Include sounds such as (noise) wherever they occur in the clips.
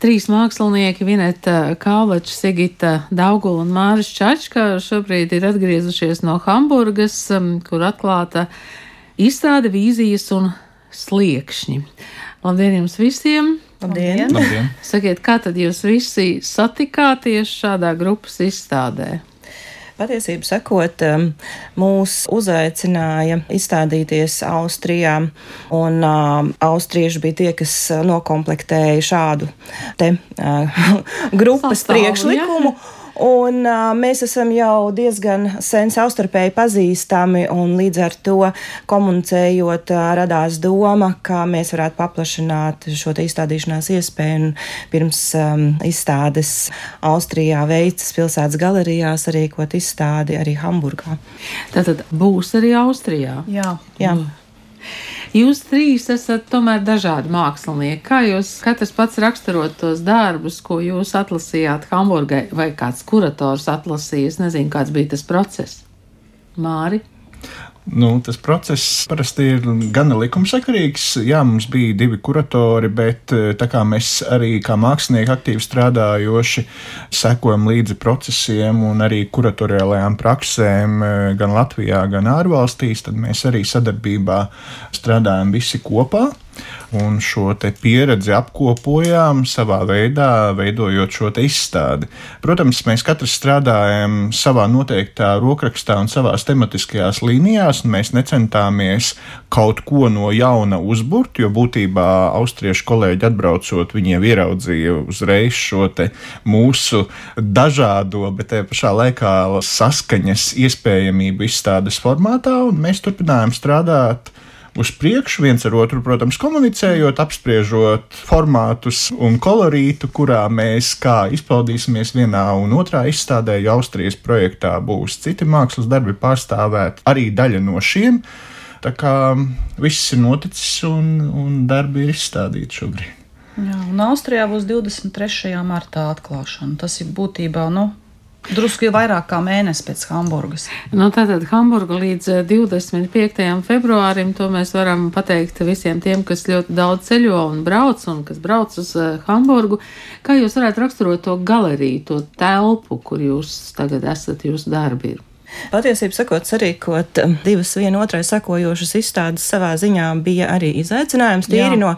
Trīs mākslinieki, Vineta Kālača, Sigita Daugula un Māris Čačka, šobrīd ir atgriezušies no Hamburgas, um, kur atklāta izstāde vīzijas un sliekšņi. Labdien jums visiem! Labdien! Labdien. Sakiet, kā tad jūs visi satikāties šādā grupas izstādē? Patiesību sakot, um, mūs uzaicināja izstādīties Austrijā, un uh, austrieši bija tie, kas uh, nokomplektēja šādu te uh, (laughs) grupas Sastāvu, priekšlikumu. ja? (laughs) Un, uh, mēs esam jau diezgan sen savstarpēji pazīstami, un līdz ar to komunicējot, uh, radās doma, ka mēs varētu paplašināt šo izstādīšanās iespēju. Un pirms um, izstādes Austrijā veicas pilsētas galerijās arī kot izstādi arī Hamburgā. Tātad būs arī Austrijā. Jā, Jā. Jūs trīs esat tomēr dažādi mākslinieki. Kā jūs katrs pats raksturot tos darbus, ko jūs atlasījāt Hamburgai, vai kāds kurators atlasīja? Es nezinu, kāds bija tas process. Māri? Nu, tas process parasti ir gana likumsakarīgs. Jā, mums bija divi kuratori, bet eh, tā kā mēs arī kā mākslinieki aktīvi strādājoši sekojam līdzi procesiem un arī kuratoriālajām praksēm eh, gan Latvijā, gan ārvalstīs, tad mēs arī sadarbībā strādājam visi kopā. Un šo pieredzi apkopojām savā veidā, veidojot šo izstādi. Protams, mēs katrs strādājam savā noteiktā rokrakstā un savā tematiskajās līnijās, un mēs necentāmies kaut ko no jauna uzburt, jo būtībā austriešu kolēģi atbraucot, viņi jau ieraudzīja uzreiz šo mūsu dažādo, bet te pašā laikā saskaņas iespējamību izstādes formātā, un mēs turpinājām strādāt uz priekšu, viens ar otru, protams, komunicējot, apspriežot formātus un kolorītu, kurā mēs kā izpaudīsimies vienā un otrā izstādē, jo Austrijas projektā būs citi mākslas darbi pārstāvēt, arī daļa no šiem. Tā kā viss ir noticis un, un darbi ir izstādīti šobrīd. jā, un Austrijā būs 23. martā atklāšana. Tas ir būtībā nu, drusku jau vairāk kā mēnesis pēc Hamburgas. Nu, tātad Hamburga līdz eh, 25. februārim to mēs varam pateikt visiem tiem, kas ļoti daudz ceļo un brauc, un kas brauc uz eh, Hamburgu. Kā jūs varētu raksturot to galeriju, to telpu, kur jūs tagad esat, jūsu darbi ir? Patiesībā sakot, sarīkot um, divas vienotrai sakojošas izstādes savā ziņā bija arī izaicinājums tīri Jā. no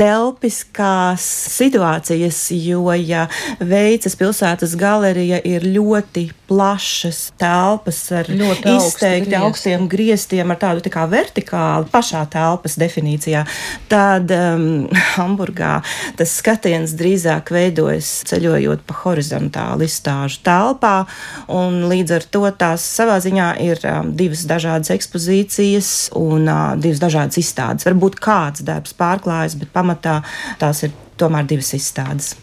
telpiskās situācijas, jo, ja veicas pilsētas galerija ir ļoti plašas telpas ar Ļoti augsti izteikti griesti. augstiem griestiem, ar tādu tā kā vertikālu pašā telpas definīcijā, tad um, (laughs) Hamburgā tas skatiens drīzāk veidojas ceļojot pa horizontālu izstāžu telpā, un līdz ar to tās savā ziņā ir um, divas dažādas ekspozīcijas un uh, divas dažādas izstādes. Varbūt kāds darbs pārklājas, bet pamatā tās ir tomēr divas izstādes.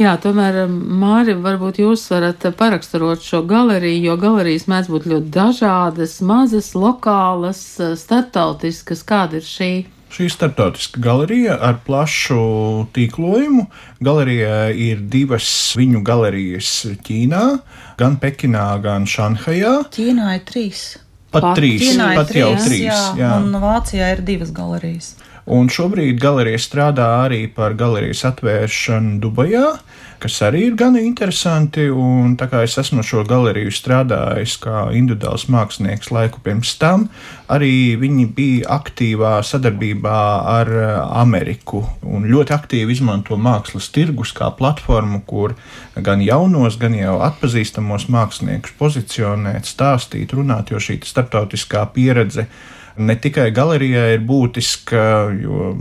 Jā, tomēr, Māri, varbūt jūs varat paraksturot šo galeriju, jo galerijas mēdz būt ļoti dažādas, mazas, lokālas, starptautiskas. Kāda ir šī? Šī ir starptautiska galerija ar plašu tīklojumu. Galerijā ir divas viņu galerijas Ķīnā, gan Pekinā, gan Šanhajā. Ķīnā ir trīs. Pat, Pat trīs, pat jau trīs. jā, jā. un Vācijā ir divas galerijas. Un šobrīd galerija strādā arī par galerijas atvēršanu Dubajā, kas arī ir gan interesanti. Un es esmu šo galeriju strādājis kā individuāls mākslinieks laiku pirms tam, arī viņi bija aktīvā sadarbībā ar eh, Ameriku un ļoti aktīvi izmanto mākslas tirgus kā platformu, kur gan jaunos, gan jau atpazīstamos māksliniekus pozicionēt, stāstīt, runāt, jo šī starptautiskā pieredze ne tikai galerijai ir būtiska, jo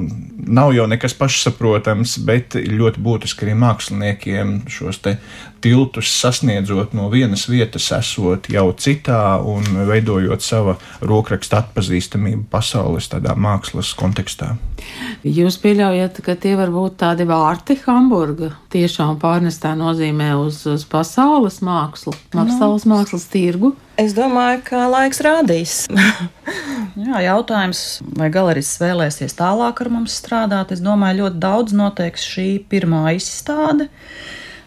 nav jau nekas pašsaprotams, bet ļoti būtiski arī māksliniekiem šos te tiltus sasniedzot no vienas vietas, esot jau citā un veidojot sava rokraksta atpazīstamību pasaules tādā mākslas kontekstā. Jūs pieļaujat, ka tie var būt tādi vārti Hamburga tiešām pārnestā nozīmē uz, uz pasaules mākslu, pasaules mākslas tirgu. Es domāju, ka laiks rādīs. (laughs) Jā, jautājums, vai galerijs vēlēsies tālāk ar mums strādāt? Es domāju, ļoti daudz noteiks šī pirmā izstāde.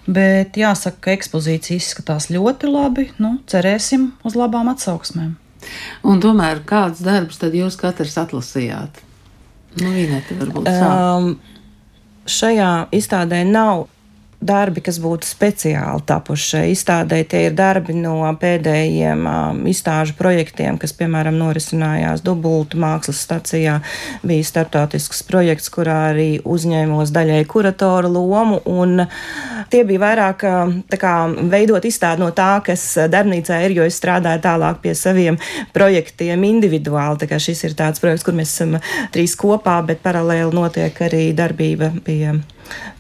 Bet jāsaka, ka ekspozīcija izskatās ļoti labi. Nu, cerēsim uz labām atsauksmēm. Un tomēr kāds darbs tad jūs katrs atlasījāt? Nu, Vineta, varbūt. Um, šajā izstādē nav darbi, kas būtu speciāli tapuši šai izstādē. Tie ir darbi no pēdējiem um, izstāžu projektiem, kas, piemēram, norisinājās Dubultu mākslas stacijā. Bija starptautisks projekts, kurā arī uzņēmos daļai kuratora lomu, tie bija vairāk kā, veidot izstādi no tā, kas darbnīcā ir, jo es strādāju tālāk pie saviem projektiem individuāli. Šis ir tāds projekts, kur mēs esam trīs kopā, bet paralēli notiek arī darbība pie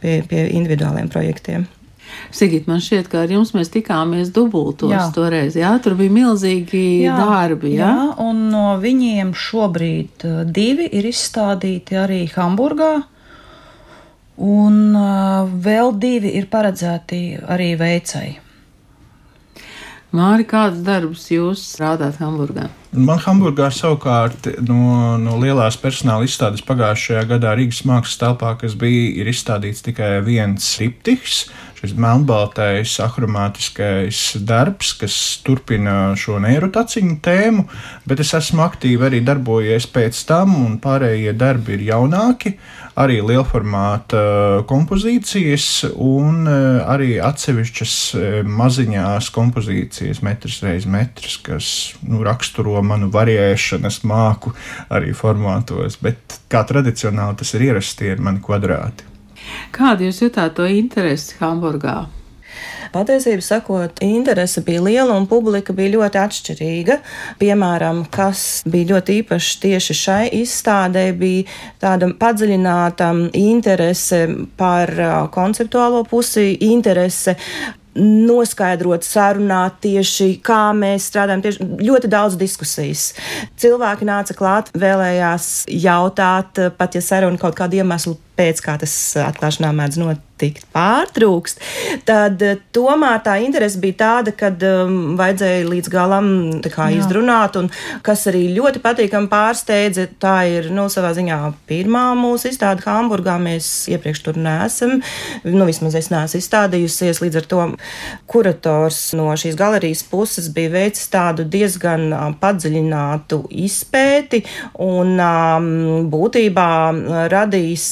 pie, pie individuāliem projektiem. Sigīt, man šķiet, ka ar jums mēs tikāmies dubultos jā. toreiz. Jā, tur bija milzīgi jā, darbi. Jā? jā, un no viņiem šobrīd uh, divi ir izstādīti arī Hamburgā. Un uh, vēl divi ir paredzēti arī veicai. Māri, kādus darbus jūs strādājat Hamburgā? Man Hamburgā savukārt no, no lielās personāla izstādes pagājušajā gadā Rīgas mākslas telpā, kas bija, ir izstādīts tikai viens triptiks. Šis melnbaltais, akromātiskais darbs, kas turpina šo neirotaciņu tēmu, bet es esmu aktīvi arī darbojies pēc tam, un pārējie darbi ir jaunāki, arī lielformāta kompozīcijas, un eh, arī atsevišķas eh, maziņās kompozīcijas, metrs reiz metrs, kas nu, raksturo manu variēšanas māku arī formātos, bet kā tradicionāli tas ir ierasts, tie ir mani kvadrāti. Kāda jūs jutāt to interesi Hamburgā? Patiesībā sakot, interese bija liela un publika bija ļoti atšķirīga. Piemēram, kas bija ļoti īpašs tieši šai izstādē, bija tāda padziļināta interese par konceptuālo pusi, interese noskaidrot, sarunāt tieši, kā mēs strādājam. Tieši ļoti daudz diskusijas. Cilvēki nāca klāt, vēlējās jautāt, pat ja saruna kaut kādu iemeslu pēc, kā tas atklāšanā mēdz notikt tikt pārtrūkst, tad eh, tomēr tā interese bija tāda, ka um, vajadzēja līdz galam kā, izrunāt, un kas arī ļoti patīkami pārsteidza, tā ir, nu, savā ziņā pirmā mūsu izstāde Hamburgā. Mēs iepriekš tur neesam, nu, vismaz es neesmu izstādījusies, līdz ar to kurators no šīs galerijas puses bija veicis tādu diezgan padziļinātu izpēti un um, būtībā radījis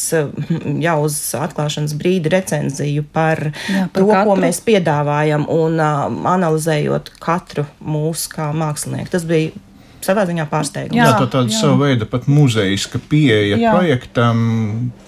jau uz atklāšanas brīdi recenziju par, Jā, par to, katru. ko mēs piedāvājam un analizējot katru mūsu kā mākslinieku. Tas bija savā ziņā pārsteigums. Jā, jā tā tāda jā. sava veida pat muzejiska pieeja jā. projektam,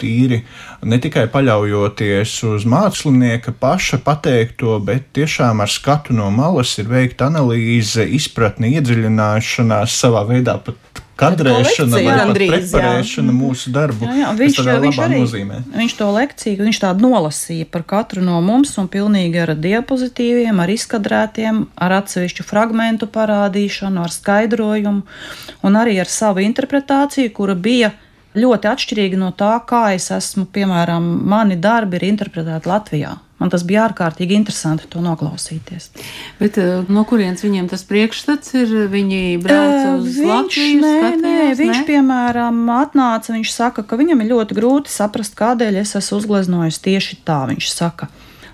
tīri ne tikai paļaujoties uz mākslinieka paša pateikto, bet tiešām ar skatu no malas ir veikta analīze, izpratne, iedziļināšanās savā veidā pat kadrēšana vai gandrīz, preparēšana jā. mūsu darbu. Jā, jā. Viņš, viņš arī nozīmē. viņš to lekciju, viņš tādu nolasīja par katru no mums un pilnīgi ar diapozitīviem, ar izkadrētiem, ar atsevišķu fragmentu parādīšanu, ar skaidrojumu un arī ar savu interpretāciju, kura bija ļoti atšķirīga no tā, kā es esmu, piemēram, mani darbi ir interpretēti Latvijā. Man tas bija ārkārtīgi interesanti to noklausīties. Bet uh, no kurienes viņiem tas priekšstats ir? Viņi brauc uh, uz viņš, Latviju? Nē, skatījos, nē, viņš, ne? piemēram, atnāca, viņš saka, ka viņam ir ļoti grūti saprast, kādēļ es esmu uzgleznojis tieši tā, viņš saka.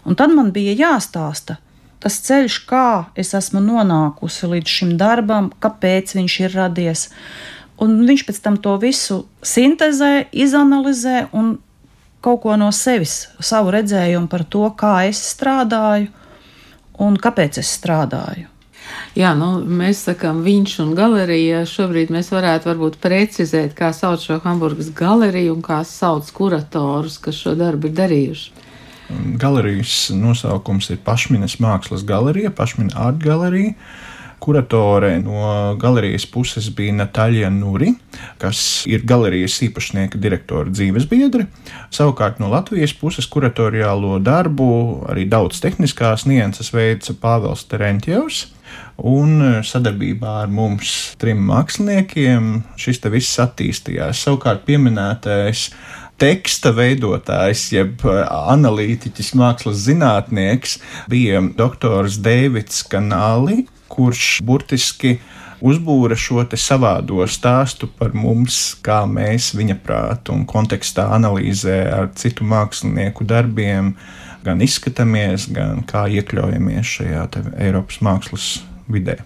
Un tad man bija jāstāsta, tas ceļš, kā es esmu nonākusi līdz šim darbam, kāpēc viņš ir radies. Un viņš pēc tam to visu sintēzē, izanalizē un kaut ko no sevis, savu redzējumu par to, kā es strādāju un kāpēc es strādāju. Jā, nu, mēs sakām, viņš un galerija. Šobrīd mēs varētu varbūt precizēt, kā sauc šo Hamburgas galeriju un kā sauc kuratorus, kas šo darbu ir darījuši. Galerijas nosaukums ir Pašminas mākslas galerija, Pašmina art galerija. Kuratore no galerijas puses bija Natāļa Nuri, kas ir galerijas īpašnieka direktora dzīves biedri. Savukārt no Latvijas puses kuratoriālo darbu arī daudz tehniskās nianses veica Pāvils Terentjevs. Un sadarbībā ar mums trim māksliniekiem šis viss attīstījās. Savukārt pieminētais teksta veidotājs, jeb analītiķis, mākslas zinātnieks, bija doktors Deivids Kanāli, kurš burtiski uzbūra šo savādo stāstu par mums, kā mēs viņa prātu un kontekstā analīzē ar citu mākslinieku darbiem, gan izskatāmies, gan kā iekļaujamies šajā Eiropas mākslas vidē.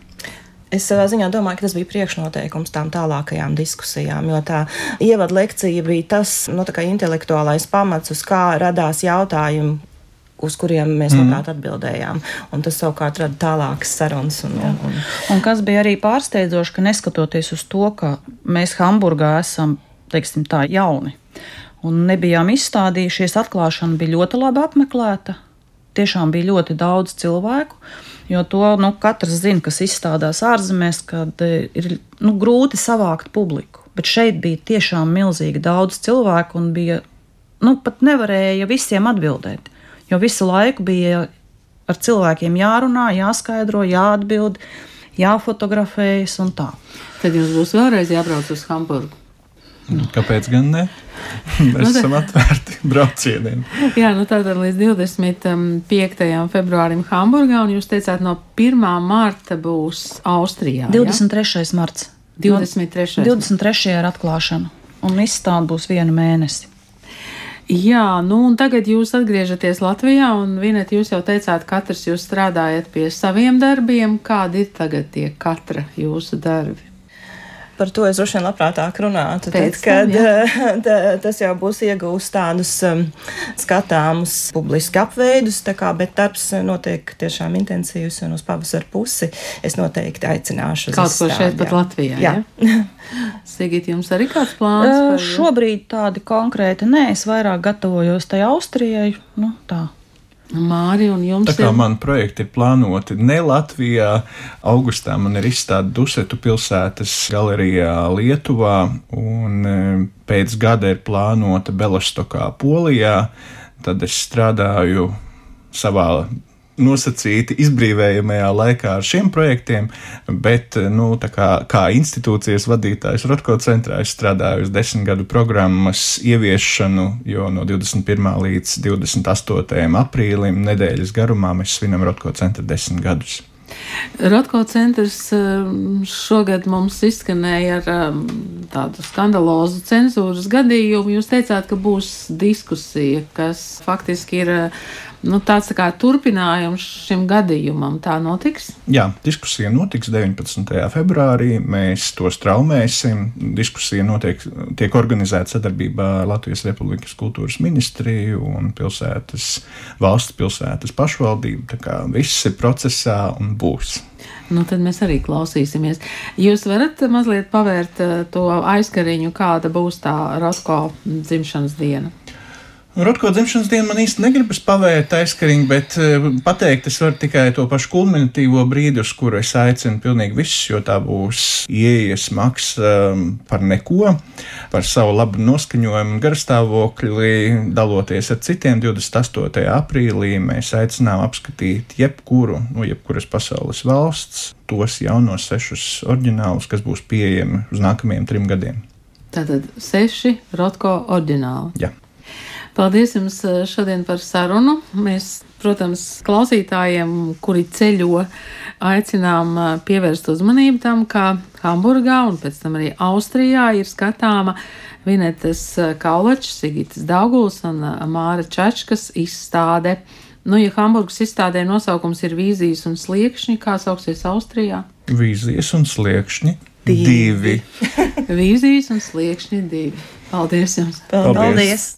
Es savā ziņā domāju, ka tas bija priekšnoteikums tām tālākajām diskusijām, jo tā ievada lekcija bija tas nu, intelektuālais pamats, uz kā radās jautājumi, uz kuriem mēs mm. labprāt atbildējām. Un tas savukārt rada tālākas sarunas. Un, un, un... un kas bija arī pārsteidzoši, ka neskatoties uz to, ka mēs Hamburgā esam teiksim, tā jauni un nebijām izstādījušies, atklāšana bija ļoti labi apmeklēta. Tiešām bija ļoti daudz cilvēku. Jo to nu, katrs zina, kas izstādās ārzemēs, kad e, ir nu, grūti savākt publiku. Bet šeit bija tiešām milzīgi daudz cilvēku un bija nu, pat nevarēja visiem atbildēt. Jo visu laiku bija ar cilvēkiem jārunā, jāskaidro, jāatbild, jāfotografējas un tā. Tad jums būs vēlreiz jābrauc uz Hamburgu. Kāpēc gan ne? (laughs) Mēs nu, esam atvērti braucieniem. Jā, nu tātad līdz 25. februārim Hamburgā, un jūs teicāt, no 1. marta būs Austrijā. 23. Ja? marts. 23. 23. ir atklāšana, un izstāde būs vienu mēnesi. Jā, nu un tagad jūs atgriežaties Latvijā, un Vinet, jūs jau teicāt, katrs jūs strādājat pie saviem darbiem. Kādi ir tagad tie katra jūsu darbi? Par to es droši vien labprātāk runātu. Tad, kad tā, (laughs) tas jau būs iegūst tādus um, skatāmus publiski apveidus, kā, bet darbs notiek tiešām intensīvs un uz pavasara pusi es noteikti aicināšu. Kaut ko šeit pat Latvijā. Jā. (laughs) Ja? Sigīt, jums arī kāds plāns? Uh, šobrīd tādi konkrēti nē, es vairāk gatavojos tai Austrijai. Nu, tā. Māri un jums. Tā kā ir... man projekti ir plānoti ne Latvijā, augustā man ir izstāde Dusetu pilsētas galerijā Lietuvā, un e, pēc gada ir plānota Belostokā Polijā. Tad es strādāju savā nosacīti izbrīvējamajā laikā ar šiem projektiem, bet nu, kā, kā institūcijas vadītājs Rotko centrā es strādāju uz desmit gadu programmas ieviešanu, jo no 21. līdz 28. aprīlim nedēļas garumā mēs svinam Rotko centra desmit gadus. Rotko centrs um, šogad mums izskanēja ar um, tādu skandalozu cenzūras gadījumu. Jūs teicāt, ka būs diskusija, kas faktiski ir nu, tāds tā kā turpinājums šim gadījumam. Tā notiks? Jā, diskusija notiks 19. februārī. Mēs to straumēsim. Diskusija notiek, tiek organizēta sadarbībā ar Latvijas Republikas kultūras ministriju un pilsētas, valsts pilsētas pašvaldību. Tā kā viss ir procesā un būs. Nu, tad mēs arī klausīsimies. Jūs varat mazliet pavērt eh, to aizkariņu, kāda būs tā Rotko dzimšanas diena. Rotko dzimšanas dienu man īsti negribas pavērt aizkariņu, bet uh, pateikt es varu tikai to pašu kulminatīvo brīdi, uz kuru es aicinu pilnīgi visus, jo tā būs ieejas maksa um, par neko, par savu labu noskaņojumu un garstāvokli, daloties ar citiem 28. aprīlī. Mēs aicinām apskatīt jebkuru, no nu, jebkuras pasaules valsts, tos jaunos sešus oriģinālus, kas būs pieejami uz nākamajiem trim gadiem. Tātad seši Rotko oriģināli. Jā. Paldies jums eh, šodien par sarunu. Mēs, protams, klausītājiem, kuri ceļo, aicinām eh, pievērst uzmanību tam, kā Hamburgā un pēc tam arī Austrijā ir skatāma Vinetas eh, Kaulačs, Sigitas Dauguls un Māra Čačkas izstāde. Nu, ja Hamburgas izstādē nosaukums ir vīzijas un sliekšņi, kā sauksies Austrijā? Vīzijas un sliekšņi divi. divi. (laughs) vīzijas un sliekšņi divi. Paldies jums! Paldies! Paldies.